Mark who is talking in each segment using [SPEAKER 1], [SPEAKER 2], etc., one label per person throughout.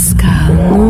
[SPEAKER 1] Pascal,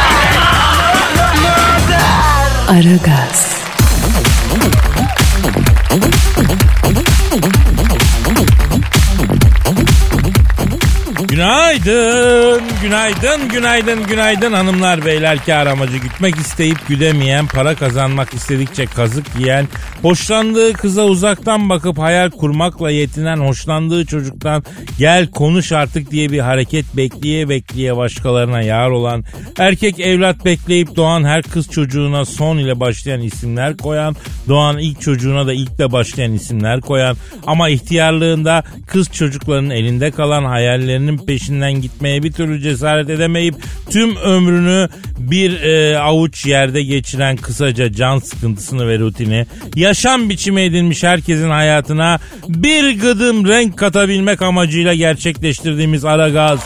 [SPEAKER 1] Aragaz,
[SPEAKER 2] Günaydın, günaydın, günaydın, günaydın hanımlar beyler. Kar amacı gütmek isteyip güdemeyen, para kazanmak istedikçe kazık yiyen, hoşlandığı kıza uzaktan bakıp hayal kurmakla yetinen, hoşlandığı çocuktan gel konuş artık diye bir hareket bekleye bekleye başkalarına yar olan, erkek evlat bekleyip doğan her kız çocuğuna son ile başlayan isimler koyan, doğan ilk çocuğuna da ilkle başlayan isimler koyan ama ihtiyarlığında kız çocuklarının elinde kalan hayallerinin peşinden gitmeye bir türlü cesaret edemeyip tüm ömrünü bir e, avuç yerde geçiren kısaca can sıkıntısını ve rutini yaşam biçimi edilmiş herkesin hayatına bir gıdım renk katabilmek amacıyla gerçekleştirdiğimiz ara gaz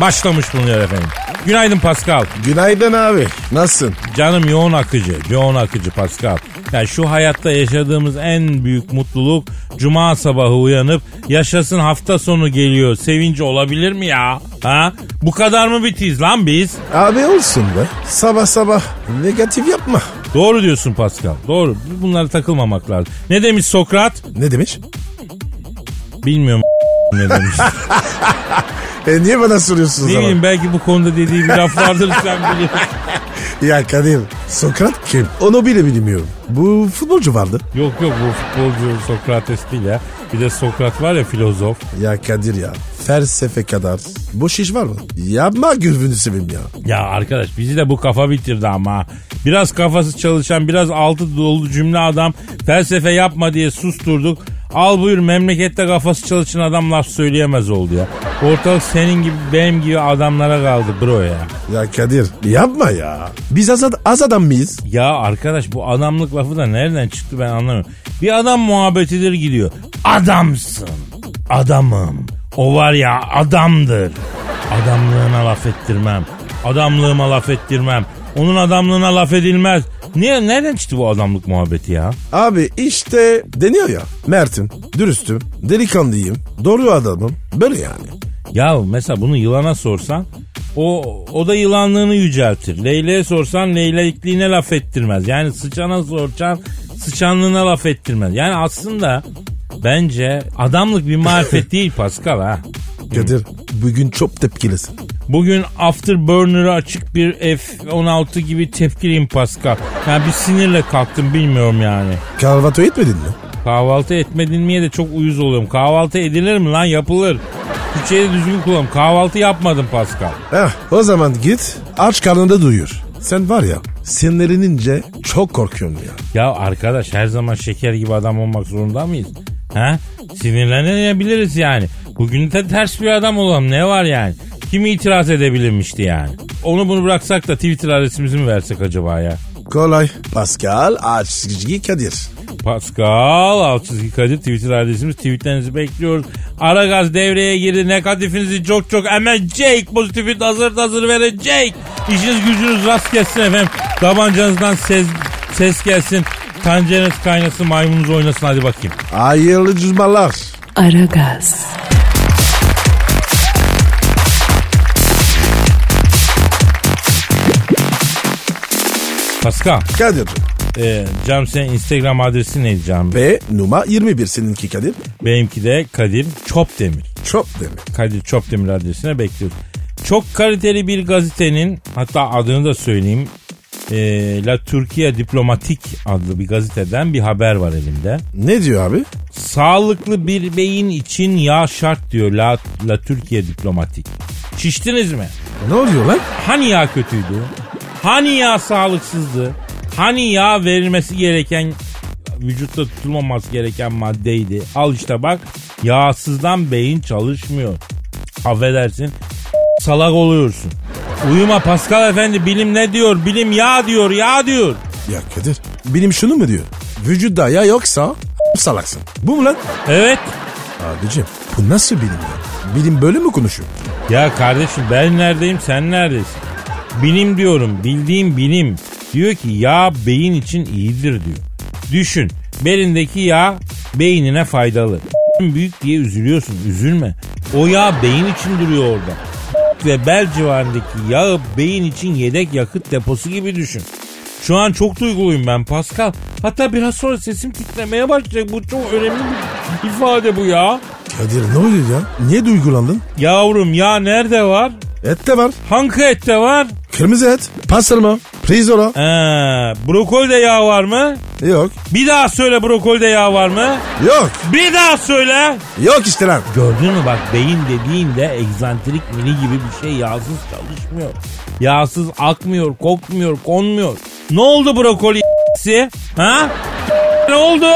[SPEAKER 2] başlamış bulunuyor efendim. Günaydın Pascal.
[SPEAKER 3] Günaydın abi. Nasılsın?
[SPEAKER 2] Canım yoğun akıcı, yoğun akıcı Pascal. Ya şu hayatta yaşadığımız en büyük mutluluk cuma sabahı uyanıp yaşasın hafta sonu geliyor. Sevinci olabilir mi ya? Ha? Bu kadar mı bitiyiz lan biz?
[SPEAKER 3] Abi olsun be. Sabah sabah negatif yapma.
[SPEAKER 2] Doğru diyorsun Pascal. Doğru. Bunlara takılmamak lazım. Ne demiş Sokrat?
[SPEAKER 3] Ne demiş?
[SPEAKER 2] Bilmiyorum ne demiş.
[SPEAKER 3] E niye bana soruyorsun o
[SPEAKER 2] ne
[SPEAKER 3] zaman?
[SPEAKER 2] bileyim belki bu konuda dediği bir laf vardır sen biliyorsun.
[SPEAKER 3] Ya Kadir Sokrat kim? Onu bile bilmiyorum. Bu futbolcu vardı.
[SPEAKER 2] Yok yok bu futbolcu Sokrates değil ya. Bir de Sokrat var ya filozof.
[SPEAKER 3] Ya Kadir ya felsefe kadar boş iş var mı? Yapma gözünü seveyim ya.
[SPEAKER 2] Ya arkadaş bizi de bu kafa bitirdi ama. Biraz kafası çalışan, biraz altı dolu cümle adam felsefe yapma diye susturduk. Al buyur memlekette kafası çalışan adam laf söyleyemez oldu ya. Ortalık senin gibi benim gibi adamlara kaldı bro ya.
[SPEAKER 3] Ya Kadir yapma ya. Biz az, az adam mıyız?
[SPEAKER 2] Ya arkadaş bu adamlık lafı da nereden çıktı ben anlamıyorum. Bir adam muhabbetidir gidiyor. Adamsın. Adamım. O var ya adamdır. Adamlığına laf ettirmem. Adamlığıma laf ettirmem. Onun adamlığına laf edilmez. Niye, nereden çıktı bu adamlık muhabbeti ya?
[SPEAKER 3] Abi işte deniyor ya. Mert'im, dürüstüm, delikanlıyım, doğru adamım. Böyle yani.
[SPEAKER 2] Ya mesela bunu yılana sorsan o, o da yılanlığını yüceltir. Leyle'ye sorsan leylelikliğine laf ettirmez. Yani sıçana sorsan sıçanlığına laf ettirmez. Yani aslında bence adamlık bir marifet değil Pascal ha.
[SPEAKER 3] Kadir bugün çok tepkilisin.
[SPEAKER 2] Bugün afterburner'ı açık bir F-16 gibi tepkiliyim Pascal. Yani bir sinirle kalktım bilmiyorum yani.
[SPEAKER 3] Kahvaltı etmedin mi?
[SPEAKER 2] Kahvaltı etmedin miye de çok uyuz oluyorum. Kahvaltı edilir mi lan yapılır. Türkçeyi düzgün kullan. Kahvaltı yapmadım Pascal.
[SPEAKER 3] Heh, o zaman git aç karnında duyur. Sen var ya sinirlenince çok korkuyorum ya.
[SPEAKER 2] Ya arkadaş her zaman şeker gibi adam olmak zorunda mıyız? Ha? Sinirlenebiliriz yani. Bugün de ters bir adam olalım ne var yani? Kim itiraz edebilirmişti yani? Onu bunu bıraksak da Twitter adresimizi mi versek acaba ya?
[SPEAKER 3] Kolay. Pascal Aççı Kadir.
[SPEAKER 2] Pascal alt çizgi Kadir Twitter adresimiz. Tweetlerinizi bekliyoruz. Aragaz devreye girdi. Negatifinizi çok çok emecek. Pozitifi hazır hazır verecek. İşiniz gücünüz rast gelsin efendim. Tabancanızdan ses, ses gelsin. Tencereniz kaynasın maymununuz oynasın hadi bakayım.
[SPEAKER 3] Hayırlı cüzmalar.
[SPEAKER 1] Aragaz,
[SPEAKER 2] Pascal.
[SPEAKER 3] Kadir.
[SPEAKER 2] E, Cam senin Instagram adresi neydi Cam?
[SPEAKER 3] B numara 21 seninki Kadir.
[SPEAKER 2] Benimki de Kadir Çopdemir.
[SPEAKER 3] Çok demek.
[SPEAKER 2] Kadir Çopdemir adresine bekliyoruz. Çok kaliteli bir gazetenin hatta adını da söyleyeyim. E, La Türkiye Diplomatik adlı bir gazeteden bir haber var elimde.
[SPEAKER 3] Ne diyor abi?
[SPEAKER 2] Sağlıklı bir beyin için yağ şart diyor La, La Türkiye Diplomatik. Şiştiniz mi?
[SPEAKER 3] Ne oluyor lan?
[SPEAKER 2] Hani yağ kötüydü? Hani yağ sağlıksızdı? Hani yağ verilmesi gereken vücutta tutulmaması gereken maddeydi. Al işte bak yağsızdan beyin çalışmıyor. Affedersin salak oluyorsun. Uyuma Pascal Efendi bilim ne diyor? Bilim ya diyor ya diyor.
[SPEAKER 3] Ya Kadir bilim şunu mu diyor? Vücutta ya yoksa salaksın. Bu mu lan?
[SPEAKER 2] Evet.
[SPEAKER 3] Abicim bu nasıl bilim ya? Bilim böyle mi konuşuyor?
[SPEAKER 2] Ya kardeşim ben neredeyim sen neredesin? Bilim diyorum bildiğim bilim. Diyor ki yağ beyin için iyidir diyor. Düşün belindeki yağ beynine faydalı. Büyük diye üzülüyorsun üzülme. O yağ beyin için duruyor orada. Ve bel civarındaki yağı beyin için yedek yakıt deposu gibi düşün. Şu an çok duyguluyum ben Pascal. Hatta biraz sonra sesim titremeye başlayacak. Bu çok önemli bir ifade bu ya.
[SPEAKER 3] Kadir ne oluyor ya? Niye duygulandın?
[SPEAKER 2] Yavrum ya nerede var?
[SPEAKER 3] Et de var.
[SPEAKER 2] Hangi ette var?
[SPEAKER 3] Kırmızı et. Pastırma. Pirzola.
[SPEAKER 2] Ee, brokolide yağ var mı?
[SPEAKER 3] Yok.
[SPEAKER 2] Bir daha söyle brokolide yağ var mı?
[SPEAKER 3] Yok.
[SPEAKER 2] Bir daha söyle.
[SPEAKER 3] Yok işte lan.
[SPEAKER 2] Gördün mü bak beyin dediğinde egzantrik mini gibi bir şey yağsız çalışmıyor. Yağsız akmıyor, kokmuyor, konmuyor. Ne oldu brokoli Ha? Ne oldu?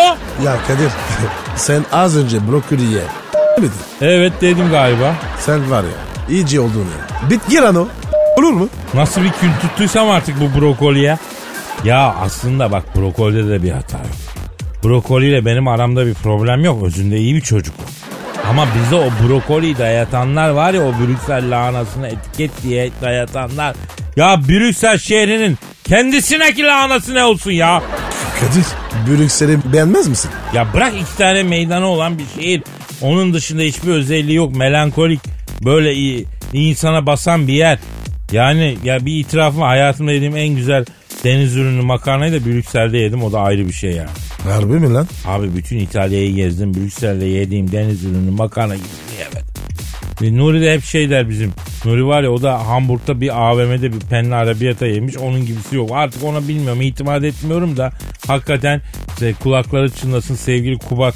[SPEAKER 3] Ya Kadir sen az önce brokoli ye.
[SPEAKER 2] Evet dedim galiba.
[SPEAKER 3] Sen var ya iyice oldun ya. Bit gir lan o. Olur mu?
[SPEAKER 2] Nasıl bir kül tuttuysam artık bu brokoliye. Ya aslında bak brokolide de bir hata yok. Brokoliyle benim aramda bir problem yok. Özünde iyi bir çocuk. Ama bize o brokoliyi dayatanlar var ya o Brüksel lahanasını etiket diye dayatanlar. Ya Brüksel şehrinin kendisine lahanası ne olsun ya?
[SPEAKER 3] Kadir Brüksel'i beğenmez misin?
[SPEAKER 2] Ya bırak iki tane meydanı olan bir şehir. Onun dışında hiçbir özelliği yok. Melankolik böyle iyi, insana basan bir yer. Yani ya bir itirafım hayatımda yediğim en güzel deniz ürünü makarnayı da Brüksel'de yedim. O da ayrı bir şey yani.
[SPEAKER 3] Harbi mi lan?
[SPEAKER 2] Abi bütün İtalya'yı gezdim. Brüksel'de yediğim deniz ürünü makarna gibi yemedim. E, Nuri de hep şey der bizim. Nuri var ya o da Hamburg'da bir AVM'de bir penne arabiyata yemiş. Onun gibisi yok. Artık ona bilmiyorum. itimat etmiyorum da hakikaten işte kulakları çınlasın sevgili Kubat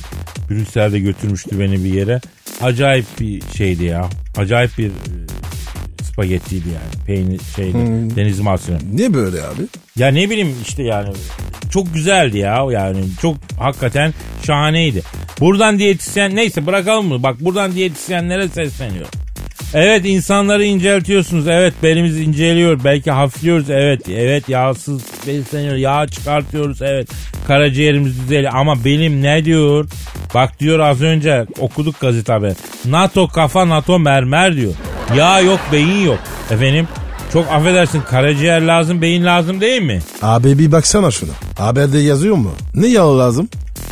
[SPEAKER 2] Brüksel'de götürmüştü beni bir yere. Acayip bir şeydi ya. Acayip bir e, spagettiydi yani. Peynir şeydi. Deniz mahsulü.
[SPEAKER 3] Niye böyle abi?
[SPEAKER 2] Ya ne bileyim işte yani çok güzeldi ya yani çok hakikaten şahaneydi. Buradan diyetisyen neyse bırakalım mı? Bak buradan diyetisyenlere sesleniyor. Evet insanları inceltiyorsunuz. Evet belimiz inceliyor. Belki hafifliyoruz. Evet evet yağsız besleniyor. Yağ çıkartıyoruz. Evet karaciğerimiz düzeliyor. Ama belim ne diyor? Bak diyor az önce okuduk gazete haber. NATO kafa NATO mermer diyor. Yağ yok beyin yok. Efendim çok affedersin karaciğer lazım beyin lazım değil mi?
[SPEAKER 3] Abi bir baksana şuna. Haberde yazıyor mu? Ne yağı lazım?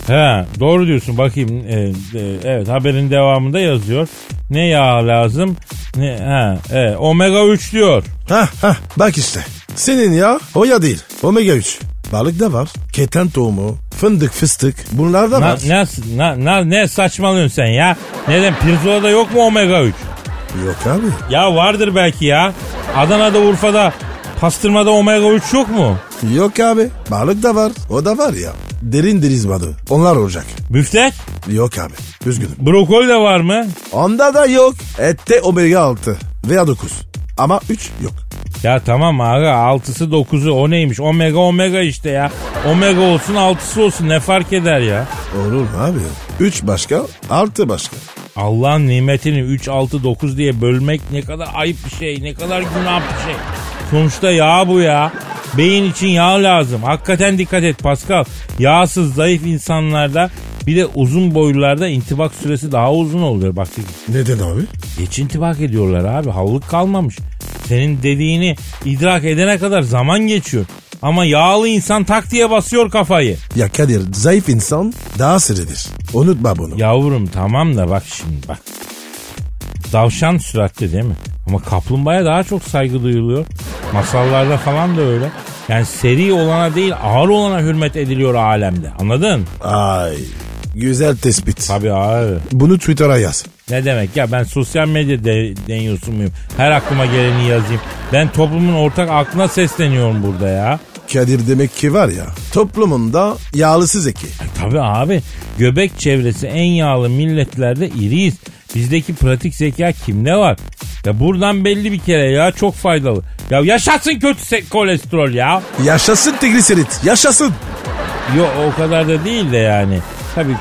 [SPEAKER 2] He doğru diyorsun bakayım. Ee, e, evet haberin devamında yazıyor. Ne yağ lazım? Ne ha evet, omega 3 diyor.
[SPEAKER 3] Hah hah bak işte. Senin ya o ya değil. Omega 3. Balık da var. Keten tohumu, fındık, fıstık bunlar da
[SPEAKER 2] Na,
[SPEAKER 3] var.
[SPEAKER 2] ne, na, na, ne saçmalıyorsun sen ya? Neden pirzolada yok mu omega 3?
[SPEAKER 3] Yok abi.
[SPEAKER 2] Ya vardır belki ya. Adana'da Urfa'da pastırmada omega 3 yok mu?
[SPEAKER 3] Yok abi. Balık da var. O da var ya. Derin deniz balığı. Onlar olacak.
[SPEAKER 2] Müftek?
[SPEAKER 3] Yok abi. Üzgünüm.
[SPEAKER 2] Brokoli de var mı?
[SPEAKER 3] Onda da yok. Ette omega 6 veya 9. Ama 3 yok.
[SPEAKER 2] Ya tamam aga 6'sı 9'u o neymiş? Omega omega işte ya. Omega olsun 6'sı olsun ne fark eder ya?
[SPEAKER 3] Olur mu abi? 3 başka, 6 başka.
[SPEAKER 2] Allah'ın nimetini 3, 6, 9 diye bölmek ne kadar ayıp bir şey. Ne kadar günah bir şey. Sonuçta yağ bu ya. Beyin için yağ lazım. Hakikaten dikkat et Pascal. Yağsız zayıf insanlarda bir de uzun boylularda intibak süresi daha uzun oluyor. Bak
[SPEAKER 3] Neden abi?
[SPEAKER 2] geç intibak ediyorlar abi. Havlılık kalmamış. Senin dediğini idrak edene kadar zaman geçiyor. Ama yağlı insan tak diye basıyor kafayı.
[SPEAKER 3] Ya Kadir zayıf insan daha sırıdır. Unutma bunu.
[SPEAKER 2] Yavrum tamam da bak şimdi bak. Davşan süratli değil mi? Ama kaplumbağaya daha çok saygı duyuluyor. Masallarda falan da öyle. Yani seri olana değil ağır olana hürmet ediliyor alemde. Anladın?
[SPEAKER 3] Ay güzel tespit.
[SPEAKER 2] Tabii abi.
[SPEAKER 3] Bunu Twitter'a yaz.
[SPEAKER 2] Ne demek ya ben sosyal medya de, deniyorsun muyum? Her aklıma geleni yazayım. Ben toplumun ortak aklına sesleniyorum burada ya.
[SPEAKER 3] Kadir demek ki var ya toplumunda yağlısı zeki.
[SPEAKER 2] E, tabii abi göbek çevresi en yağlı milletlerde iriyiz. Bizdeki pratik zeka kimde var? Ya buradan belli bir kere ya çok faydalı. Ya yaşasın kötü kolesterol ya.
[SPEAKER 3] Yaşasın trigliserit yaşasın.
[SPEAKER 2] Yok o kadar da değil de yani. Tabii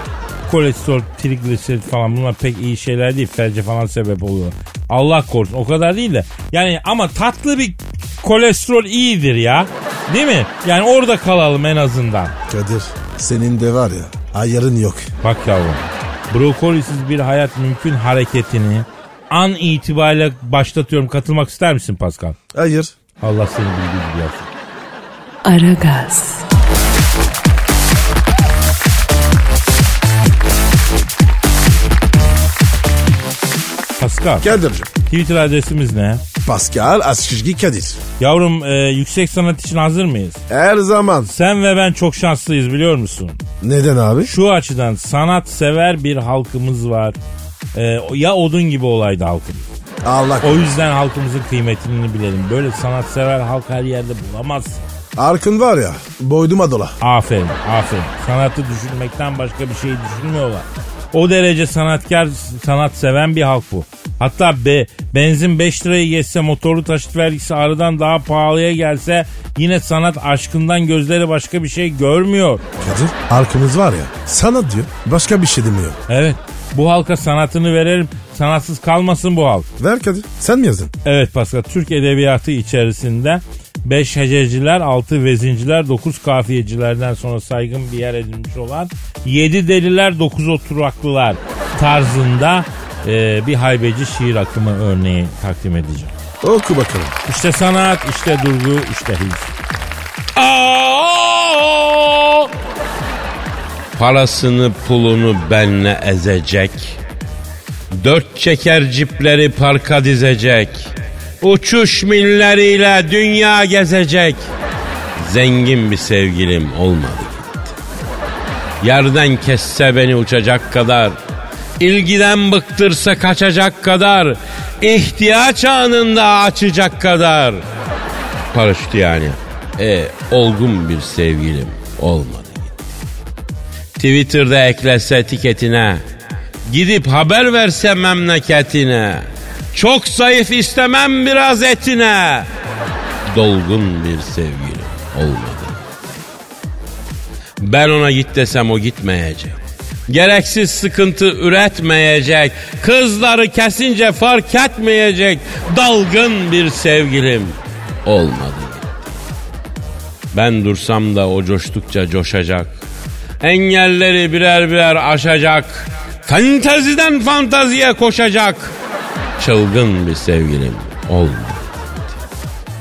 [SPEAKER 2] kolesterol, trigliserit falan bunlar pek iyi şeyler değil. Felce falan sebep oluyor. Allah korusun o kadar değil de. Yani ama tatlı bir kolesterol iyidir ya. Değil mi? Yani orada kalalım en azından.
[SPEAKER 3] Kadir senin de var ya ayarın yok.
[SPEAKER 2] Bak yavrum. Brokolisiz bir hayat mümkün hareketini an itibariyle başlatıyorum. Katılmak ister misin Pascal?
[SPEAKER 3] Hayır.
[SPEAKER 2] Allah seni bildiği gibi yapsın.
[SPEAKER 1] Aragaz,
[SPEAKER 2] Pascal.
[SPEAKER 3] Kadir'cim.
[SPEAKER 2] Twitter adresimiz ne?
[SPEAKER 3] Pascal Askışgi Kadir.
[SPEAKER 2] Yavrum e, yüksek sanat için hazır mıyız?
[SPEAKER 3] Her zaman.
[SPEAKER 2] Sen ve ben çok şanslıyız biliyor musun?
[SPEAKER 3] Neden abi?
[SPEAKER 2] Şu açıdan sanat sever bir halkımız var. E, ya odun gibi olaydı halkımız.
[SPEAKER 3] Allah
[SPEAKER 2] O yüzden halkımızın kıymetini bilelim. Böyle sanat sever halk her yerde bulamazsın.
[SPEAKER 3] Arkın var ya boyduma dola.
[SPEAKER 2] Aferin, aferin. Sanatı düşünmekten başka bir şey düşünmüyorlar. O derece sanatkar, sanat seven bir halk bu. Hatta be, benzin 5 lirayı geçse motorlu taşıt vergisi aradan daha pahalıya gelse yine sanat aşkından gözleri başka bir şey görmüyor.
[SPEAKER 3] Kadir arkımız var ya sanat diyor başka bir şey demiyor.
[SPEAKER 2] Evet bu halka sanatını verelim sanatsız kalmasın bu halk.
[SPEAKER 3] Ver Kadir sen mi yazdın?
[SPEAKER 2] Evet Pascal Türk edebiyatı içerisinde 5 hececiler, 6 vezinciler, 9 kafiyecilerden sonra saygın bir yer edilmiş olan 7 deliler, 9 oturaklılar tarzında e, bir haybeci şiir akımı örneği takdim edeceğim.
[SPEAKER 3] Oku bakalım.
[SPEAKER 2] İşte sanat, işte durgu, işte his.
[SPEAKER 4] Parasını pulunu benle ezecek. Dört çeker cipleri parka dizecek. Uçuş milleriyle dünya gezecek. Zengin bir sevgilim olmadı gitti. Yerden kesse beni uçacak kadar. ilgiden bıktırsa kaçacak kadar. ihtiyaç anında açacak kadar. Paraşütü yani. E, olgun bir sevgilim olmadı gitti. Twitter'da eklese etiketine. Gidip haber verse memleketine. Çok zayıf istemem biraz etine. Dolgun bir sevgilim olmadı. Ben ona git desem o gitmeyecek. Gereksiz sıkıntı üretmeyecek. Kızları kesince fark etmeyecek. Dalgın bir sevgilim olmadı. Ben dursam da o coştukça coşacak. Engelleri birer birer aşacak. Fantaziden fantaziye koşacak. Çılgın bir sevgilim olmadı.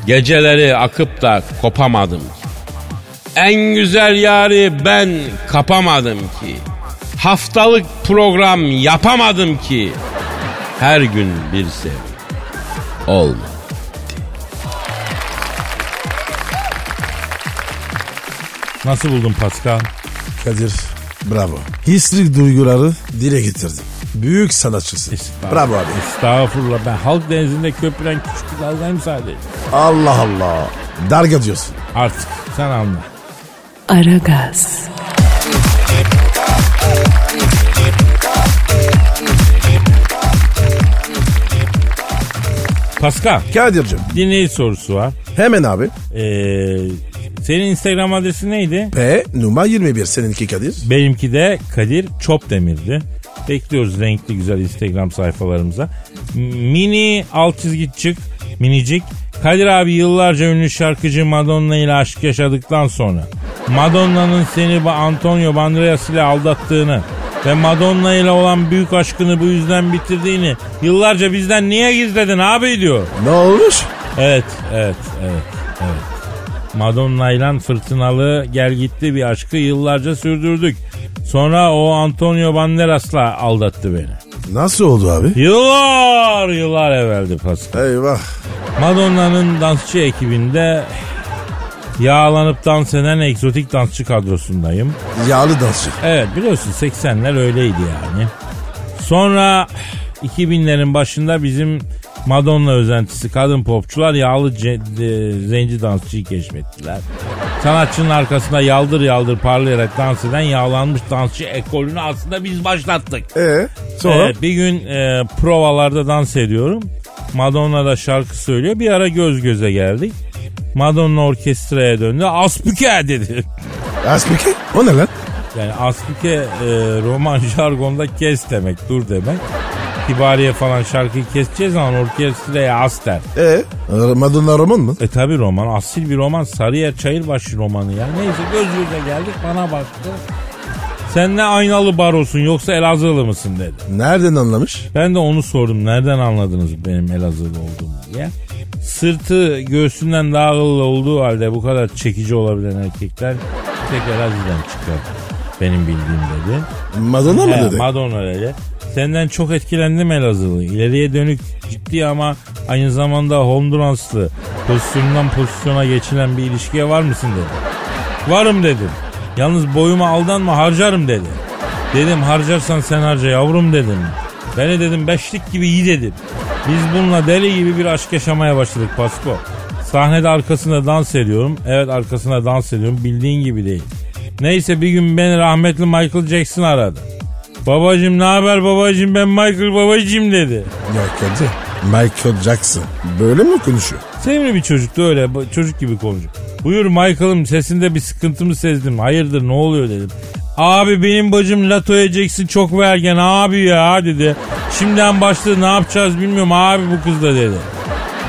[SPEAKER 4] Geceleri akıp da kopamadım ki. En güzel yari ben kapamadım ki. Haftalık program yapamadım ki. Her gün bir sevgi olmadı.
[SPEAKER 2] Nasıl buldun Pascal?
[SPEAKER 3] Kadir bravo. Hisli duyguları dile getirdin. Büyük sanatçısın. Bravo abi.
[SPEAKER 2] Estağfurullah ben halk denizinde köpüren küçük bir dalgayım sadece.
[SPEAKER 3] Allah Allah. Darga diyorsun.
[SPEAKER 2] Artık sen anla.
[SPEAKER 1] Aragaz,
[SPEAKER 2] Pascal
[SPEAKER 3] Kadir'cim
[SPEAKER 2] dinleyici sorusu var.
[SPEAKER 3] hemen abi.
[SPEAKER 2] Ee, senin Instagram adresi neydi?
[SPEAKER 3] P numara 21 seninki Kadir.
[SPEAKER 2] Benimki de Kadir Çopdemir'di. Bekliyoruz renkli güzel Instagram sayfalarımıza. Mini alt çizgi çık minicik. Kadir abi yıllarca ünlü şarkıcı Madonna ile aşk yaşadıktan sonra Madonna'nın seni ba- Antonio Banderas ile aldattığını ve Madonna ile olan büyük aşkını bu yüzden bitirdiğini yıllarca bizden niye gizledin abi diyor.
[SPEAKER 3] Ne olmuş?
[SPEAKER 2] Evet, evet, evet, evet. Madonna ile fırtınalı gel gitti bir aşkı yıllarca sürdürdük. Sonra o Antonio Banderas'la aldattı beni.
[SPEAKER 3] Nasıl oldu abi?
[SPEAKER 2] Yıllar yıllar evveldi Pascal.
[SPEAKER 3] Eyvah.
[SPEAKER 2] Madonna'nın dansçı ekibinde yağlanıp dans eden egzotik dansçı kadrosundayım.
[SPEAKER 3] Yağlı dansçı.
[SPEAKER 2] Evet biliyorsun 80'ler öyleydi yani. Sonra 2000'lerin başında bizim Madonna özentisi kadın popçular yağlı ce- e, zenci dansçıyı keşfettiler. Sanatçının arkasında yaldır yaldır parlayarak dans eden yağlanmış dansçı ekolünü aslında biz başlattık.
[SPEAKER 3] E sonra?
[SPEAKER 2] Evet, bir gün e, provalarda dans ediyorum. Madonna da şarkı söylüyor. Bir ara göz göze geldik. Madonna orkestraya döndü. Aspüke dedi.
[SPEAKER 3] Aspike? O ne lan?
[SPEAKER 2] Yani aspike e, roman jargonda kes demek, dur demek. Kibariye falan şarkıyı keseceğiz zaman orkestraya aster.
[SPEAKER 3] E Madonna roman mı?
[SPEAKER 2] E tabi roman asil bir roman Sarıyer Çayırbaşı romanı ya. Neyse göz göze geldik bana baktı. Sen ne aynalı barosun yoksa Elazığlı mısın dedi.
[SPEAKER 3] Nereden anlamış?
[SPEAKER 2] Ben de onu sordum. Nereden anladınız benim Elazığlı olduğumu diye. Sırtı göğsünden daha kıllı olduğu halde bu kadar çekici olabilen erkekler tek Elazığ'dan çıkar. Benim bildiğim dedi.
[SPEAKER 3] Madonna mı dedi?
[SPEAKER 2] Madonna dedi. Senden çok etkilendim Elazığlı. İleriye dönük ciddi ama aynı zamanda Honduraslı pozisyondan pozisyona geçilen bir ilişkiye var mısın dedi. Varım dedim. Yalnız boyuma aldanma harcarım dedi. Dedim harcarsan sen harca yavrum dedim. Beni dedim beşlik gibi iyi dedim. Biz bununla deli gibi bir aşk yaşamaya başladık Pasko. Sahnede arkasında dans ediyorum. Evet arkasında dans ediyorum. Bildiğin gibi değil. Neyse bir gün beni rahmetli Michael Jackson aradı. Babacım ne haber babacım ben Michael babacım dedi.
[SPEAKER 3] Ya Kadir. Michael Jackson. Böyle mi konuşuyor?
[SPEAKER 2] Sevimli bir çocuktu öyle çocuk gibi konuşuyor. Buyur Michael'ım sesinde bir sıkıntımı sezdim. Hayırdır ne oluyor dedim. Abi benim bacım Latoya Jackson çok vergen abi ya dedi. Şimdiden başladı ne yapacağız bilmiyorum abi bu kız da dedi.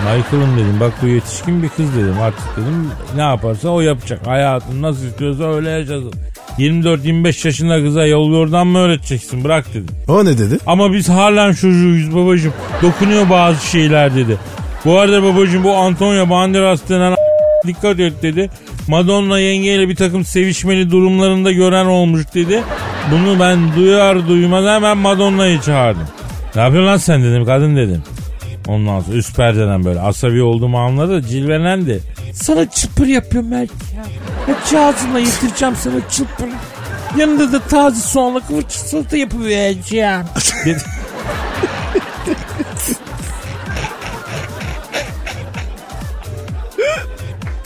[SPEAKER 2] Michael'ım dedim bak bu yetişkin bir kız dedim artık dedim ne yaparsa o yapacak. Hayatını nasıl istiyorsa öyle yaşasın. 24-25 yaşında kıza yol yordan mı öğreteceksin bırak dedim.
[SPEAKER 3] O ne dedi?
[SPEAKER 2] Ama biz halen çocuğuyuz babacığım. Dokunuyor bazı şeyler dedi. Bu arada babacığım bu Antonio Banderas denen dikkat et dedi. Madonna yengeyle bir takım sevişmeli durumlarında gören olmuş dedi. Bunu ben duyar duymaz hemen Madonna'yı çağırdım. Ne yapıyorsun lan sen dedim kadın dedim. Ondan sonra üst perdeden böyle asabi olduğumu anladı cilvelendi. Sana çıpır yapıyorum belki ya. Hep ağzımla yatıracağım sana çıpır. Yanında da taze soğanla kıvırcık salata yapıvereceğim. Dedi.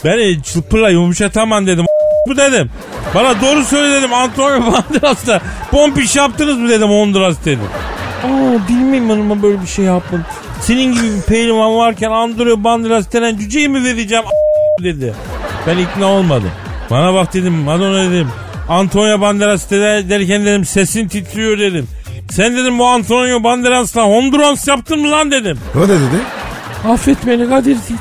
[SPEAKER 2] Ben çıpırla yumuşatamam dedim. Bu dedim. Bana doğru söyle dedim. Antonio Banderas'ta pompiş yaptınız mı dedim Honduras dedim. Aa bilmiyorum hanıma böyle bir şey yapmadım. Senin gibi bir pehlivan varken Antonio Banderas denen cüceyi mi vereceğim dedi. Ben ikna olmadım. Bana bak dedim Madonna dedim. Antonio Banderas de- derken dedim sesin titriyor dedim. Sen dedim bu Antonio Banderas'la Honduras yaptın mı lan dedim.
[SPEAKER 3] O ne dedi?
[SPEAKER 2] Affet beni Kadir Titi.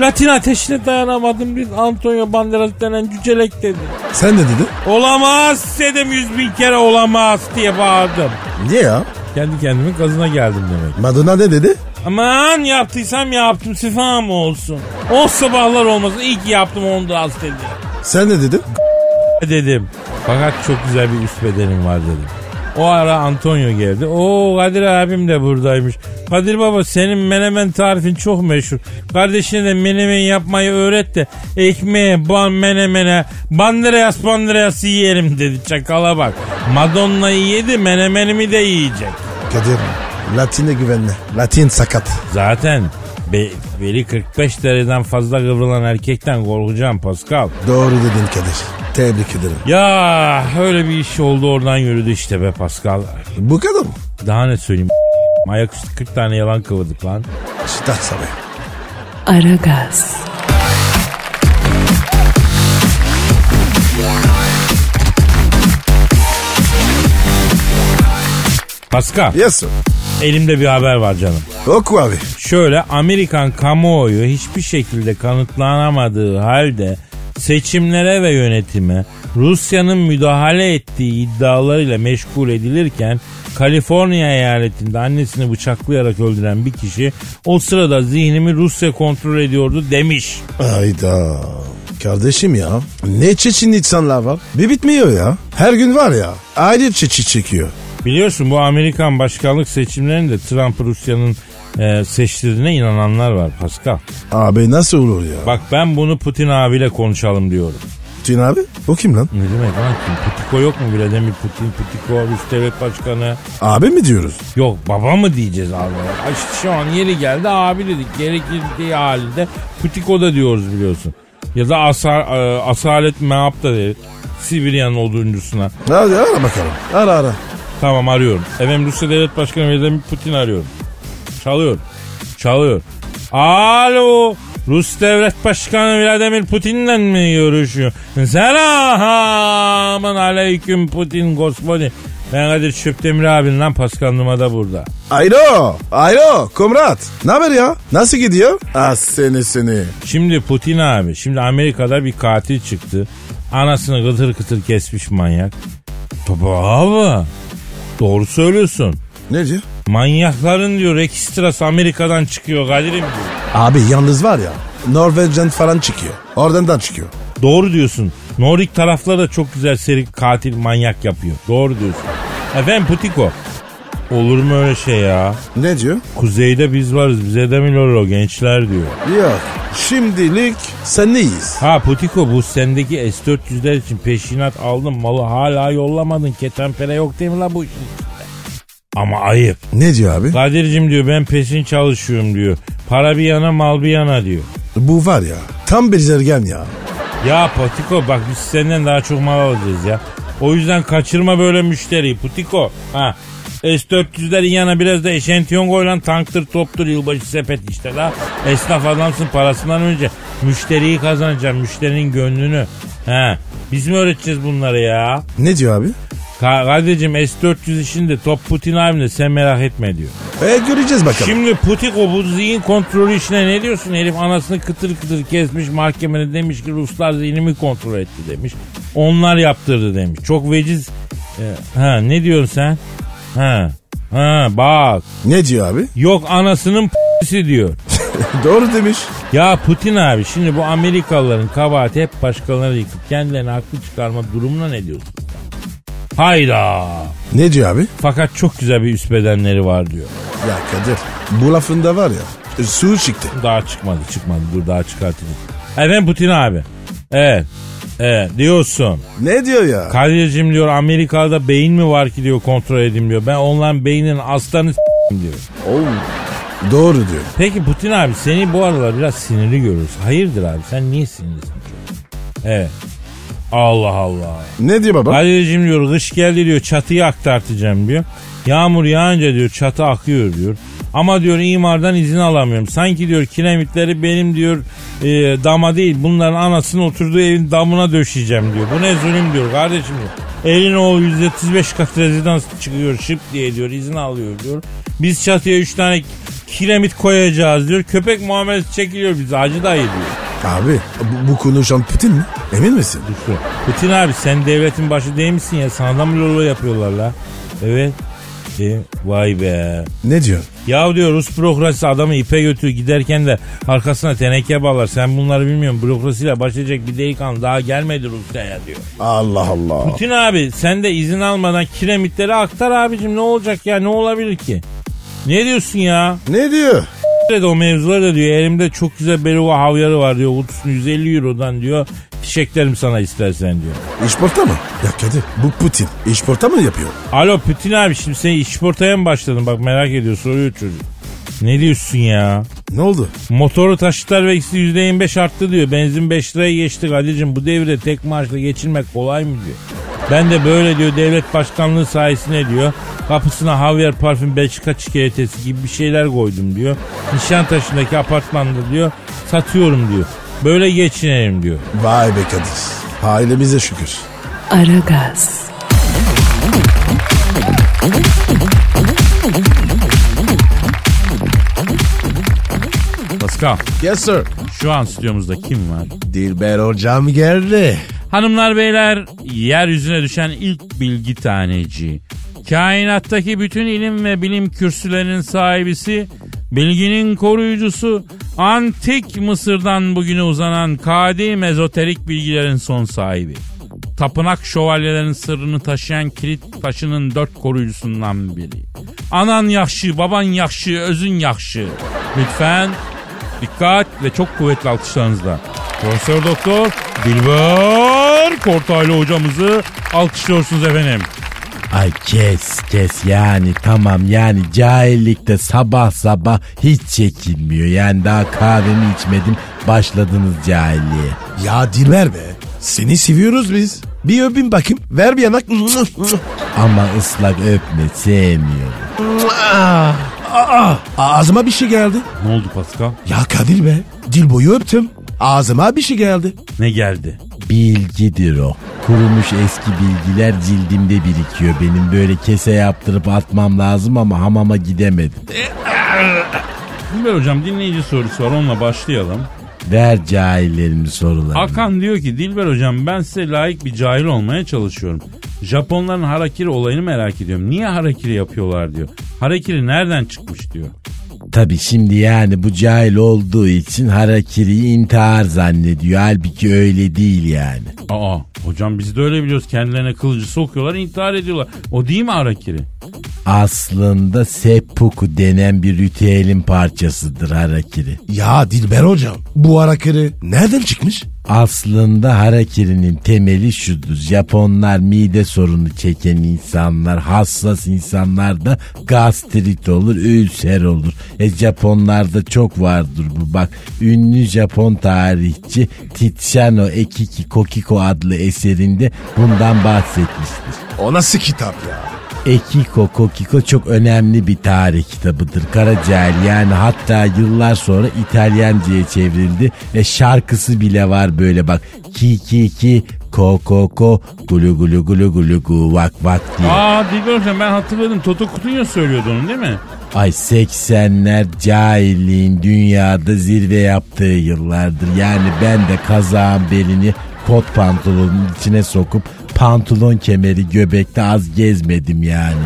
[SPEAKER 2] Latin ateşine dayanamadım biz Antonio Banderas denen cücelek dedi.
[SPEAKER 3] Sen ne dedi?
[SPEAKER 2] Olamaz dedim yüz bin kere olamaz diye bağırdım.
[SPEAKER 3] Niye ya?
[SPEAKER 2] Kendi kendimin gazına geldim demek.
[SPEAKER 3] Madonna ne dedi?
[SPEAKER 2] Aman yaptıysam yaptım şifa mı olsun. O sabahlar olmasın ki yaptım Honduras dedi.
[SPEAKER 3] Sen ne dedin?
[SPEAKER 2] Dedim. Fakat çok güzel bir üst bedenim var dedim. O ara Antonio geldi. Oo Kadir abim de buradaymış. Kadir baba senin menemen tarifin çok meşhur. Kardeşine de menemen yapmayı öğret de ekmeğe, ban menemene, bandereas bandereas yiyelim dedi. Çakala bak. Madonna'yı yedi menemenimi de yiyecek.
[SPEAKER 3] Kadir. Latin'e güvenme. Latin sakat.
[SPEAKER 2] Zaten be, beli 45 dereceden fazla kıvrılan erkekten korkacağım Pascal.
[SPEAKER 3] Doğru dedin Kadir. Tebrik ederim.
[SPEAKER 2] Ya öyle bir iş oldu oradan yürüdü işte be Pascal.
[SPEAKER 3] Bu kadar mı?
[SPEAKER 2] Daha ne söyleyeyim? Ayaküstü 40 tane yalan kıvırdık lan.
[SPEAKER 3] Çıtak sabah.
[SPEAKER 1] Aragaz,
[SPEAKER 2] Pascal
[SPEAKER 3] Yes sir.
[SPEAKER 2] Elimde bir haber var canım.
[SPEAKER 3] Oku abi.
[SPEAKER 2] Şöyle Amerikan kamuoyu hiçbir şekilde kanıtlanamadığı halde seçimlere ve yönetime Rusya'nın müdahale ettiği iddialarıyla meşgul edilirken Kaliforniya eyaletinde annesini bıçaklayarak öldüren bir kişi o sırada zihnimi Rusya kontrol ediyordu demiş.
[SPEAKER 3] Ayda. Kardeşim ya. Ne çeşitli insanlar var. Bir bitmiyor ya. Her gün var ya. Ayrı çeşit çekiyor.
[SPEAKER 2] Biliyorsun bu Amerikan başkanlık seçimlerinde Trump Rusya'nın e, seçtirdiğine inananlar var Pascal.
[SPEAKER 3] Abi nasıl olur ya?
[SPEAKER 2] Bak ben bunu Putin abiyle konuşalım diyorum.
[SPEAKER 3] Putin abi. O kim lan?
[SPEAKER 2] Ne demek lan kim? Putiko yok mu Vladimir Putin? Putiko Rus devlet başkanı.
[SPEAKER 3] Abi mi diyoruz?
[SPEAKER 2] Yok baba mı diyeceğiz abi? Ay işte şu an yeri geldi abi dedik. Gerekirdiği halinde Putiko da diyoruz biliyorsun. Ya da asa, e, Asalet Meap da deriz. Sibirya'nın oduncusuna.
[SPEAKER 3] Hadi ara bakalım. Ara ara.
[SPEAKER 2] Tamam arıyorum. Efendim Rusya Devlet Başkanı Vladimir Putin arıyorum. Çalıyor. Çalıyor. Alo. Rus Devlet Başkanı Vladimir Putin'le mi görüşüyor? Selamun aleyküm Putin gospodin. Ben Kadir Çöptemir abin lan Pascal Numa da burada.
[SPEAKER 3] Ayro, Ayro, komrat. Ne haber ya? Nasıl gidiyor? Ah seni seni.
[SPEAKER 2] Şimdi Putin abi, şimdi Amerika'da bir katil çıktı. Anasını kıtır kıtır kesmiş manyak. Tabii abi. Doğru söylüyorsun.
[SPEAKER 3] Ne diyor?
[SPEAKER 2] Manyakların diyor ekstrası Amerika'dan çıkıyor Kadir'im diyor.
[SPEAKER 3] Abi yalnız var ya Norveç'ten falan çıkıyor. Oradan da çıkıyor.
[SPEAKER 2] Doğru diyorsun. Nordik tarafları da çok güzel seri katil manyak yapıyor. Doğru diyorsun. Efendim Putiko. Olur mu öyle şey ya?
[SPEAKER 3] Ne diyor?
[SPEAKER 2] Kuzeyde biz varız bize de mi lolo gençler diyor.
[SPEAKER 3] Yok. Şimdilik sen neyiz?
[SPEAKER 2] Ha Putiko bu sendeki S-400'ler için peşinat aldın malı hala yollamadın. Ketenpere yok değil mi la bu? Ama ayıp.
[SPEAKER 3] Ne diyor abi?
[SPEAKER 2] Kadir'cim diyor ben peşin çalışıyorum diyor. Para bir yana mal bir yana diyor.
[SPEAKER 3] Bu var ya tam bezirgen ya.
[SPEAKER 2] Ya Putiko bak biz senden daha çok mal alacağız ya. O yüzden kaçırma böyle müşteriyi Putiko. Ha. S-400'lerin yana biraz da eşentiyon koyulan tanktır toptur yılbaşı sepet işte la. Esnaf adamsın parasından önce müşteriyi kazanacaksın müşterinin gönlünü. Ha. Biz mi öğreteceğiz bunları ya?
[SPEAKER 3] Ne diyor abi?
[SPEAKER 2] Ka- Kardeşim S-400 işinde top Putin abimle sen merak etme diyor.
[SPEAKER 3] E göreceğiz bakalım.
[SPEAKER 2] Şimdi Putiko bu zihin kontrolü işine ne diyorsun? Herif anasını kıtır kıtır kesmiş mahkemede demiş ki Ruslar zihnimi kontrol etti demiş. Onlar yaptırdı demiş. Çok veciz. E, ha ne diyorsun sen? Ha. Ha bak.
[SPEAKER 3] Ne diyor abi?
[SPEAKER 2] Yok anasının p***si diyor.
[SPEAKER 3] Doğru demiş.
[SPEAKER 2] Ya Putin abi şimdi bu Amerikalıların kabahati hep başkalarına yıkıp kendilerini haklı çıkarma durumuna ne diyorsun? Hayda.
[SPEAKER 3] Ne diyor abi?
[SPEAKER 2] Fakat çok güzel bir üst bedenleri var diyor.
[SPEAKER 3] Ya Kadir bu lafında var ya su çıktı.
[SPEAKER 2] Daha çıkmadı çıkmadı dur daha çıkartacağız. Efendim Putin abi. Evet. Evet diyorsun.
[SPEAKER 3] Ne diyor ya?
[SPEAKER 2] Kadir'cim diyor Amerika'da beyin mi var ki diyor kontrol edeyim diyor. Ben onların beyninin aslanı diyor.
[SPEAKER 3] Doğru diyor.
[SPEAKER 2] Peki Putin abi seni bu aralar biraz sinirli görürüz. Hayırdır abi sen niye sinirlisin? Evet. Allah Allah.
[SPEAKER 3] Ne diyor baba?
[SPEAKER 2] Kadir'cim diyor kış geldi diyor çatıyı aktartacağım diyor. Yağmur yağınca diyor çatı akıyor diyor. Ama diyor imardan izin alamıyorum. Sanki diyor kiremitleri benim diyor e, dama değil bunların anasının oturduğu evin damına döşeyeceğim diyor. Bu ne zulüm diyor kardeşim diyor. Elin o 135 kat rezidans çıkıyor şıp diye diyor izin alıyor diyor. Biz çatıya 3 tane kiremit koyacağız diyor. Köpek muamelesi çekiliyor bize acı dayı diyor.
[SPEAKER 3] Abi bu, bu konuşan Putin mi? Emin misin?
[SPEAKER 2] Putin abi sen devletin başı değil misin ya? Sana da mı lolo yapıyorlar la? Evet. E, vay be.
[SPEAKER 3] Ne diyor?
[SPEAKER 2] Ya diyor Rus bürokrasisi adamı ipe götürüyor giderken de arkasına teneke bağlar. Sen bunları bilmiyorsun. Bürokrasiyle başlayacak bir delikanlı daha gelmedi Rusya'ya diyor.
[SPEAKER 3] Allah Allah.
[SPEAKER 2] Putin abi sen de izin almadan kiremitleri aktar abicim ne olacak ya ne olabilir ki? Ne diyorsun ya?
[SPEAKER 3] Ne diyor?
[SPEAKER 2] De o mevzuları da diyor elimde çok güzel Berova havyarı var diyor. Kutusunu 150 eurodan diyor. Fişeklerim sana istersen diyor.
[SPEAKER 3] İşporta mı? Ya Kadir bu Putin işporta mı yapıyor?
[SPEAKER 2] Alo Putin abi şimdi sen işportaya mı başladın? Bak merak ediyor soruyor çocuk. Ne diyorsun ya?
[SPEAKER 3] Ne oldu?
[SPEAKER 2] Motoru taşıtlar vergisi %25 arttı diyor. Benzin 5 liraya geçti Kadir'cim. Bu devirde tek maaşla geçinmek kolay mı diyor. Ben de böyle diyor devlet başkanlığı sayesinde diyor. Kapısına Javier parfüm Belçika çikolatesi gibi bir şeyler koydum diyor. Nişantaşı'ndaki apartmanda diyor satıyorum diyor. Böyle geçinelim diyor.
[SPEAKER 3] Vay be Kadir. Ailemize şükür.
[SPEAKER 1] Aragaz,
[SPEAKER 2] Pascal
[SPEAKER 3] Yes sir.
[SPEAKER 2] şu an stüdyomuzda kim var?
[SPEAKER 3] Dilber hocam geldi.
[SPEAKER 2] Hanımlar beyler yeryüzüne düşen ilk bilgi taneci. Kainattaki bütün ilim ve bilim kürsülerinin sahibisi, bilginin koruyucusu, antik Mısır'dan bugüne uzanan kadim ezoterik bilgilerin son sahibi. Tapınak şövalyelerin sırrını taşıyan kilit taşının dört koruyucusundan biri. Anan yakşı, baban yakşı, özün yakşı. Lütfen dikkat ve çok kuvvetli alkışlarınızla. Profesör Doktor Dilber Kortaylı hocamızı alkışlıyorsunuz efendim.
[SPEAKER 5] Ay kes kes yani tamam yani cahillikte sabah sabah hiç çekilmiyor. Yani daha kahvemi içmedim başladınız cahilliğe.
[SPEAKER 3] Ya Dilber be. Seni seviyoruz biz. Bir öpün bakayım. Ver bir yanak.
[SPEAKER 5] Ama ıslak öpme sevmiyorum.
[SPEAKER 3] Aa, ağzıma bir şey geldi.
[SPEAKER 2] Ne oldu Pascal?
[SPEAKER 3] Ya Kadir be. Dil boyu öptüm. Ağzıma bir şey geldi.
[SPEAKER 2] Ne geldi?
[SPEAKER 5] Bilgidir o. kurumuş eski bilgiler cildimde birikiyor benim. Böyle kese yaptırıp atmam lazım ama hamama gidemedim.
[SPEAKER 2] Dilber hocam dinleyici sorusu var onunla başlayalım.
[SPEAKER 5] Ver cahillerimin sorularını.
[SPEAKER 2] Hakan diyor ki Dilber hocam ben size layık bir cahil olmaya çalışıyorum. Japonların harakiri olayını merak ediyorum. Niye harakiri yapıyorlar diyor. Harakiri nereden çıkmış diyor.
[SPEAKER 5] Tabi şimdi yani bu cahil olduğu için harakiriyi intihar zannediyor. Halbuki öyle değil yani.
[SPEAKER 2] Aa hocam biz de öyle biliyoruz. Kendilerine kılıcı sokuyorlar intihar ediyorlar. O değil mi harakiri?
[SPEAKER 5] Aslında seppuku denen bir ritüelin parçasıdır harakiri.
[SPEAKER 3] Ya Dilber hocam bu harakiri nereden çıkmış?
[SPEAKER 5] Aslında harakirinin temeli şudur. Japonlar mide sorunu çeken insanlar, hassas insanlarda gastrit olur, ülser olur. E Japonlarda çok vardır bu. Bak ünlü Japon tarihçi Tiziano Ekiki Kokiko adlı eserinde bundan bahsetmiştir.
[SPEAKER 3] O nasıl kitap ya?
[SPEAKER 5] Ekiko Kokiko çok önemli bir tarih kitabıdır. Karacael yani hatta yıllar sonra İtalyanca'ya çevrildi ve şarkısı bile var böyle bak. Ki ki ki ko ko ko gulu gulu gulu gulu gu vak vak diye.
[SPEAKER 2] Aa Dilber hocam ben hatırladım. Toto Cutugno söylüyordu onu değil mi?
[SPEAKER 5] Ay 80'ler cahilliğin dünyada zirve yaptığı yıllardır. Yani ben de kazağın belini kot pantolonun içine sokup pantolon kemeri göbekte az gezmedim yani.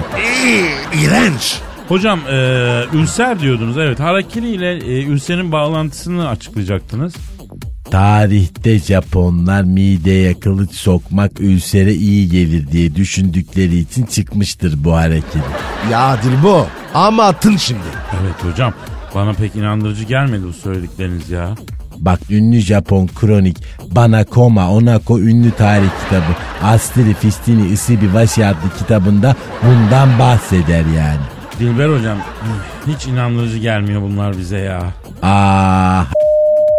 [SPEAKER 3] İğrenç.
[SPEAKER 2] Hocam e, ülser diyordunuz evet. Harakiri ile e, ülserin bağlantısını açıklayacaktınız.
[SPEAKER 5] Tarihte Japonlar mideye kılıç sokmak ülsere iyi gelir diye düşündükleri için çıkmıştır bu hareket.
[SPEAKER 3] Ya Dilbo ama atın şimdi.
[SPEAKER 2] Evet hocam bana pek inandırıcı gelmedi bu söyledikleriniz ya.
[SPEAKER 5] Bak ünlü Japon kronik Banakoma Onako ünlü tarih kitabı Astri Fistini Isibi Vashi adlı kitabında bundan bahseder yani.
[SPEAKER 2] Dilber hocam hiç inandırıcı gelmiyor bunlar bize ya.
[SPEAKER 5] Ah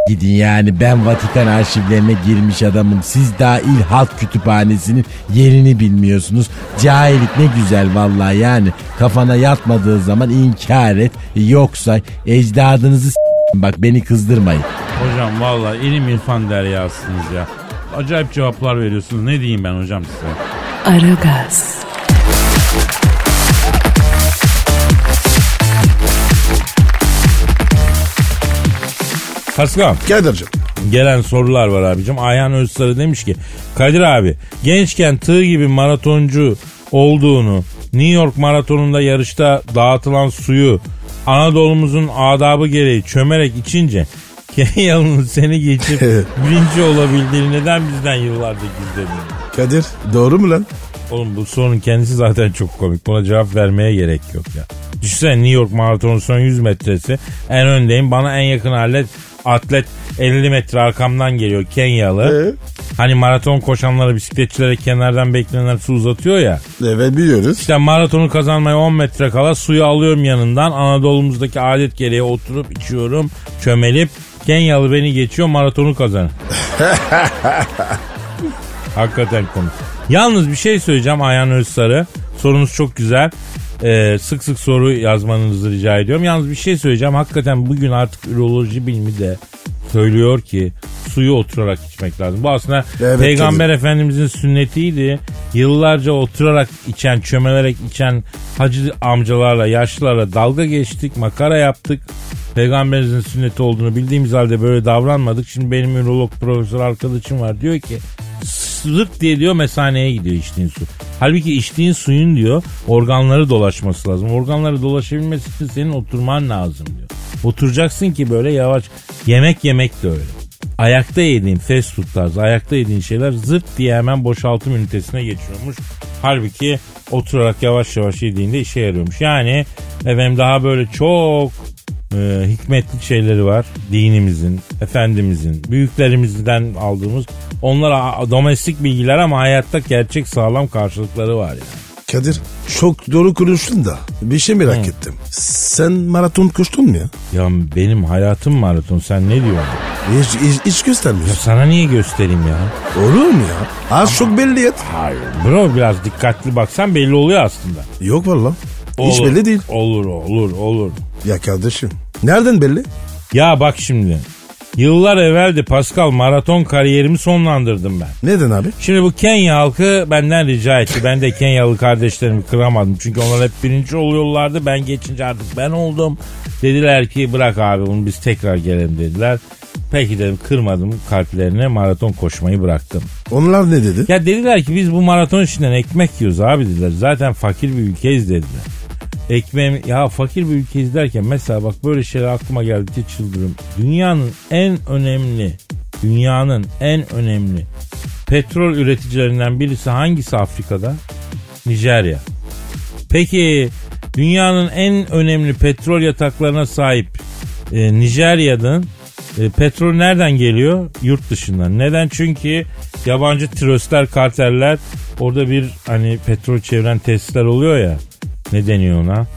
[SPEAKER 5] gidin yani ben Vatikan arşivlerine girmiş adamım. Siz daha İl Halk Kütüphanesi'nin yerini bilmiyorsunuz. Cahillik ne güzel vallahi yani. Kafana yatmadığı zaman inkar et. Yoksa ecdadınızı s- bak beni kızdırmayın.
[SPEAKER 2] Hocam valla ilim irfan deryasınız ya. Acayip cevaplar veriyorsunuz. Ne diyeyim ben hocam size?
[SPEAKER 1] Aragaz,
[SPEAKER 2] Pascal
[SPEAKER 3] Kadir'cim.
[SPEAKER 2] gelen sorular var abicim. Ayhan Özsarı demiş ki Kadir abi gençken tığ gibi maratoncu olduğunu New York maratonunda yarışta dağıtılan suyu Anadolu'muzun adabı gereği çömerek içince Kenyalı'nın seni geçip birinci olabildiğini neden bizden yıllarca gizledin?
[SPEAKER 3] Kadir doğru mu lan?
[SPEAKER 2] Oğlum bu sorunun kendisi zaten çok komik. Buna cevap vermeye gerek yok ya. Düşünsene New York maratonu son 100 metresi. En öndeyim. Bana en yakın atlet, atlet 50 metre arkamdan geliyor Kenyalı. Hani maraton koşanlara bisikletçilere kenardan beklenenler su uzatıyor ya.
[SPEAKER 3] Evet biliyoruz.
[SPEAKER 2] İşte maratonu kazanmaya 10 metre kala suyu alıyorum yanından. Anadolu'muzdaki adet gereği oturup içiyorum. Çömelip Kenyalı beni geçiyor maratonu kazanır. Hakikaten komik. Yalnız bir şey söyleyeceğim Ayhan Özsarı. Sorunuz çok güzel. Ee, sık sık soru yazmanızı rica ediyorum. Yalnız bir şey söyleyeceğim. Hakikaten bugün artık üroloji bilimi de söylüyor ki suyu oturarak içmek lazım. Bu aslında
[SPEAKER 3] Evet,
[SPEAKER 2] Peygamber Efendimizin sünnetiydi. Yıllarca oturarak içen, çömelerek içen hacı amcalarla, yaşlılarla dalga geçtik, makara yaptık. Peygamberimizin sünneti olduğunu bildiğimiz halde böyle davranmadık. Şimdi benim ürolog profesör arkadaşım var diyor ki zırt diye diyor mesaneye gidiyor içtiğin su. Halbuki içtiğin suyun diyor organları dolaşması lazım. Organları dolaşabilmesi için senin oturman lazım diyor. Oturacaksın ki böyle yavaş. Yemek yemek de öyle. Ayakta yediğin fast food tarzı ayakta yediğin şeyler zırt diye hemen boşaltım ünitesine geçiyormuş. Halbuki oturarak yavaş yavaş yediğinde işe yarıyormuş. Yani efendim daha böyle çok e, hikmetli şeyleri var dinimizin, efendimizin, büyüklerimizden aldığımız. Onlar domestik bilgiler ama hayatta gerçek sağlam karşılıkları var yani.
[SPEAKER 3] Kadir çok doğru konuştun da bir şey merak ettim. Sen maraton koştun mu ya?
[SPEAKER 2] Ya benim hayatım maraton sen ne diyorsun?
[SPEAKER 3] Hiç, hiç, hiç
[SPEAKER 2] Ya
[SPEAKER 3] göstermiyorsun.
[SPEAKER 2] sana niye göstereyim ya?
[SPEAKER 3] Olur mu ya? Az çok belli et.
[SPEAKER 2] Hayır bro biraz dikkatli baksan belli oluyor aslında.
[SPEAKER 3] Yok valla. Hiç belli değil.
[SPEAKER 2] Olur olur olur.
[SPEAKER 3] Ya kardeşim nereden belli?
[SPEAKER 2] Ya bak şimdi Yıllar evveldi Pascal maraton kariyerimi sonlandırdım ben.
[SPEAKER 3] Neden abi?
[SPEAKER 2] Şimdi bu Kenya halkı benden rica etti. Ben de Kenyalı kardeşlerimi kıramadım. Çünkü onlar hep birinci oluyorlardı. Ben geçince artık ben oldum. Dediler ki bırak abi bunu biz tekrar gelelim dediler. Peki dedim kırmadım kalplerine maraton koşmayı bıraktım.
[SPEAKER 3] Onlar ne dedi?
[SPEAKER 2] Ya dediler ki biz bu maraton işinden ekmek yiyoruz abi dediler. Zaten fakir bir ülkeyiz dediler. Ekmeğim ya fakir bir ülkeyiz derken mesela bak böyle şeyler aklıma geldikçe çıldırıyorum. Dünyanın en önemli dünyanın en önemli petrol üreticilerinden birisi hangisi Afrika'da? Nijerya. Peki dünyanın en önemli petrol yataklarına sahip e, Nijerya'nın e, petrol nereden geliyor? Yurt dışından. Neden? Çünkü yabancı tröstler, karteller orada bir hani petrol çeviren tesisler oluyor ya. Ne deniyor ona?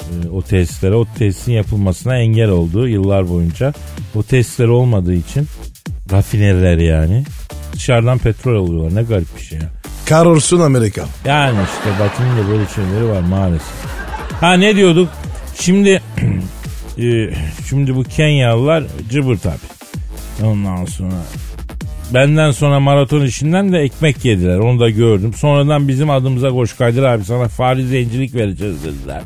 [SPEAKER 2] E, o tesislere, o tesisin yapılmasına engel oldu yıllar boyunca. O tesisler olmadığı için rafineriler yani dışarıdan petrol alıyorlar. Ne garip bir şey ya.
[SPEAKER 3] Kahrolsun Amerika.
[SPEAKER 2] Yani işte Batı'nın da böyle şeyleri var maalesef. Ha ne diyorduk? Şimdi e, şimdi bu Kenyalılar cıbır tabi. Ondan sonra benden sonra maraton işinden de ekmek yediler. Onu da gördüm. Sonradan bizim adımıza koş Kadir abi sana fari zencilik vereceğiz dediler.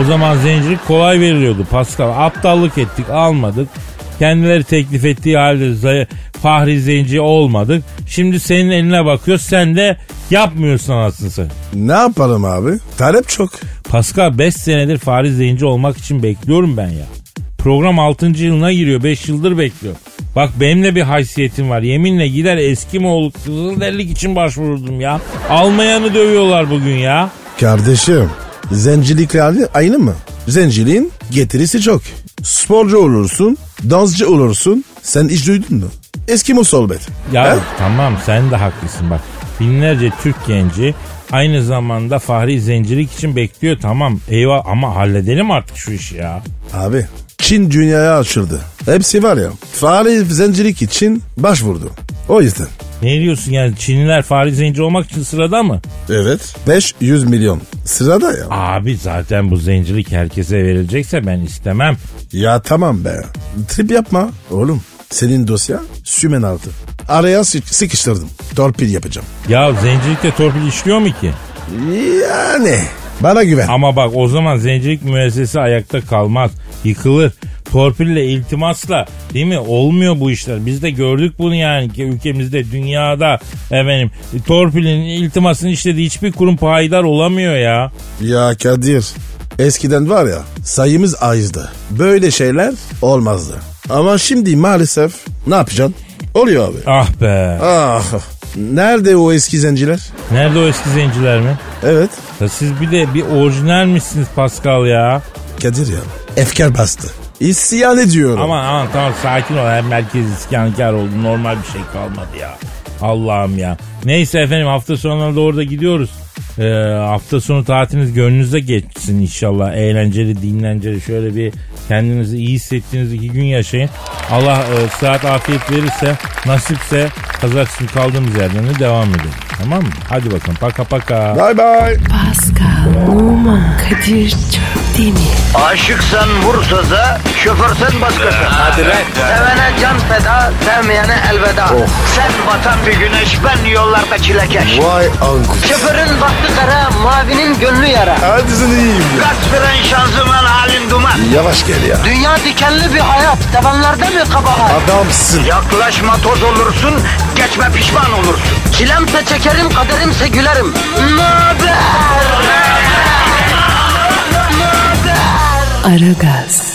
[SPEAKER 2] O zaman zencilik kolay veriliyordu Pascal. Aptallık ettik almadık. Kendileri teklif ettiği halde fahri zenci olmadık. Şimdi senin eline bakıyor sen de yapmıyorsun anasını sen.
[SPEAKER 3] Ne yapalım abi? Talep çok.
[SPEAKER 2] Pascal 5 senedir fahri zenci olmak için bekliyorum ben ya. Program 6. yılına giriyor 5 yıldır bekliyor. Bak benim de bir haysiyetim var. Yeminle gider Eskimoğlu Kızılderlik için başvururdum ya. Almayanı dövüyorlar bugün ya.
[SPEAKER 3] Kardeşim zencilikle aynı- aynı mı? Zenciliğin getirisi çok. Sporcu olursun, dansçı olursun. Sen hiç duydun mu? Eskimo solbet.
[SPEAKER 2] Ya
[SPEAKER 3] He?
[SPEAKER 2] tamam sen de haklısın bak. Binlerce Türk genci aynı zamanda fahri zencilik için bekliyor tamam eyvah ama halledelim artık şu işi ya.
[SPEAKER 3] Abi Çin dünyaya açıldı. Hepsi var ya fare zencilik için başvurdu. O yüzden.
[SPEAKER 2] Ne diyorsun yani Çinliler fahri zenci olmak için sırada mı?
[SPEAKER 3] Evet. 500 milyon. Sırada ya.
[SPEAKER 2] Abi zaten bu zencilik herkese verilecekse ben istemem.
[SPEAKER 3] Ya tamam be. Trip yapma. Oğlum senin dosya sümen altı. Araya sık- sıkıştırdım. Torpil yapacağım.
[SPEAKER 2] Ya zencilikte torpil işliyor mu ki?
[SPEAKER 3] Yani bana güven.
[SPEAKER 2] Ama bak o zaman zencilik müessesesi ayakta kalmaz. Yıkılır. Torpille, iltimasla değil mi? Olmuyor bu işler. Biz de gördük bunu yani ki ülkemizde, dünyada efendim. Torpilin, iltimasın işlediği hiçbir kurum payidar olamıyor ya.
[SPEAKER 3] Ya Kadir eskiden var ya sayımız azdı. Böyle şeyler olmazdı. Ama şimdi maalesef ne yapacaksın? Oluyor abi.
[SPEAKER 2] Ah be.
[SPEAKER 3] Ah. Nerede o eski zenciler?
[SPEAKER 2] Nerede o eski zenciler mi?
[SPEAKER 3] Evet.
[SPEAKER 2] Ya siz bir de bir orijinalmişsiniz Pascal ya.
[SPEAKER 3] Kadir ya. Efkar bastı. İsyan ediyorum.
[SPEAKER 2] Aman aman tamam sakin ol. Hem merkez isyankar oldu. Normal bir şey kalmadı ya. Allah'ım ya. Neyse efendim hafta sonuna doğru da gidiyoruz. Ee, hafta sonu tatiliniz gönlünüze geçsin inşallah. Eğlenceli, dinlenceli şöyle bir kendinizi iyi hissettiğiniz iki gün yaşayın. Allah e, sıhhat afiyet verirse, nasipse pazartesi kaldığımız yerden de devam edelim. Tamam mı? Hadi bakalım. Paka paka.
[SPEAKER 3] Bye bye.
[SPEAKER 1] Pascal, Oman, Kadir çok değil mi?
[SPEAKER 6] Aşıksan vursa da, şoförsen başkasın. Hadi Sevene can feda, sevmeyene elveda. Sen batan bir güneş, ben yollarda çilekeş.
[SPEAKER 3] Vay anku.
[SPEAKER 6] Şoförün baktı kara, mavinin gönlü yara.
[SPEAKER 3] Hadi sen iyiyim ya.
[SPEAKER 6] Kasperen şanzıman halin duman.
[SPEAKER 3] Yavaş gel ya.
[SPEAKER 6] Dünya dikenli bir hayat, sevenlerde mi kabahar?
[SPEAKER 3] Adamsın.
[SPEAKER 6] Yaklaşma toz olursun, geçme pişman olursun. Çilemse çekerim, kaderimse gülerim. Möber!
[SPEAKER 1] Aragaz.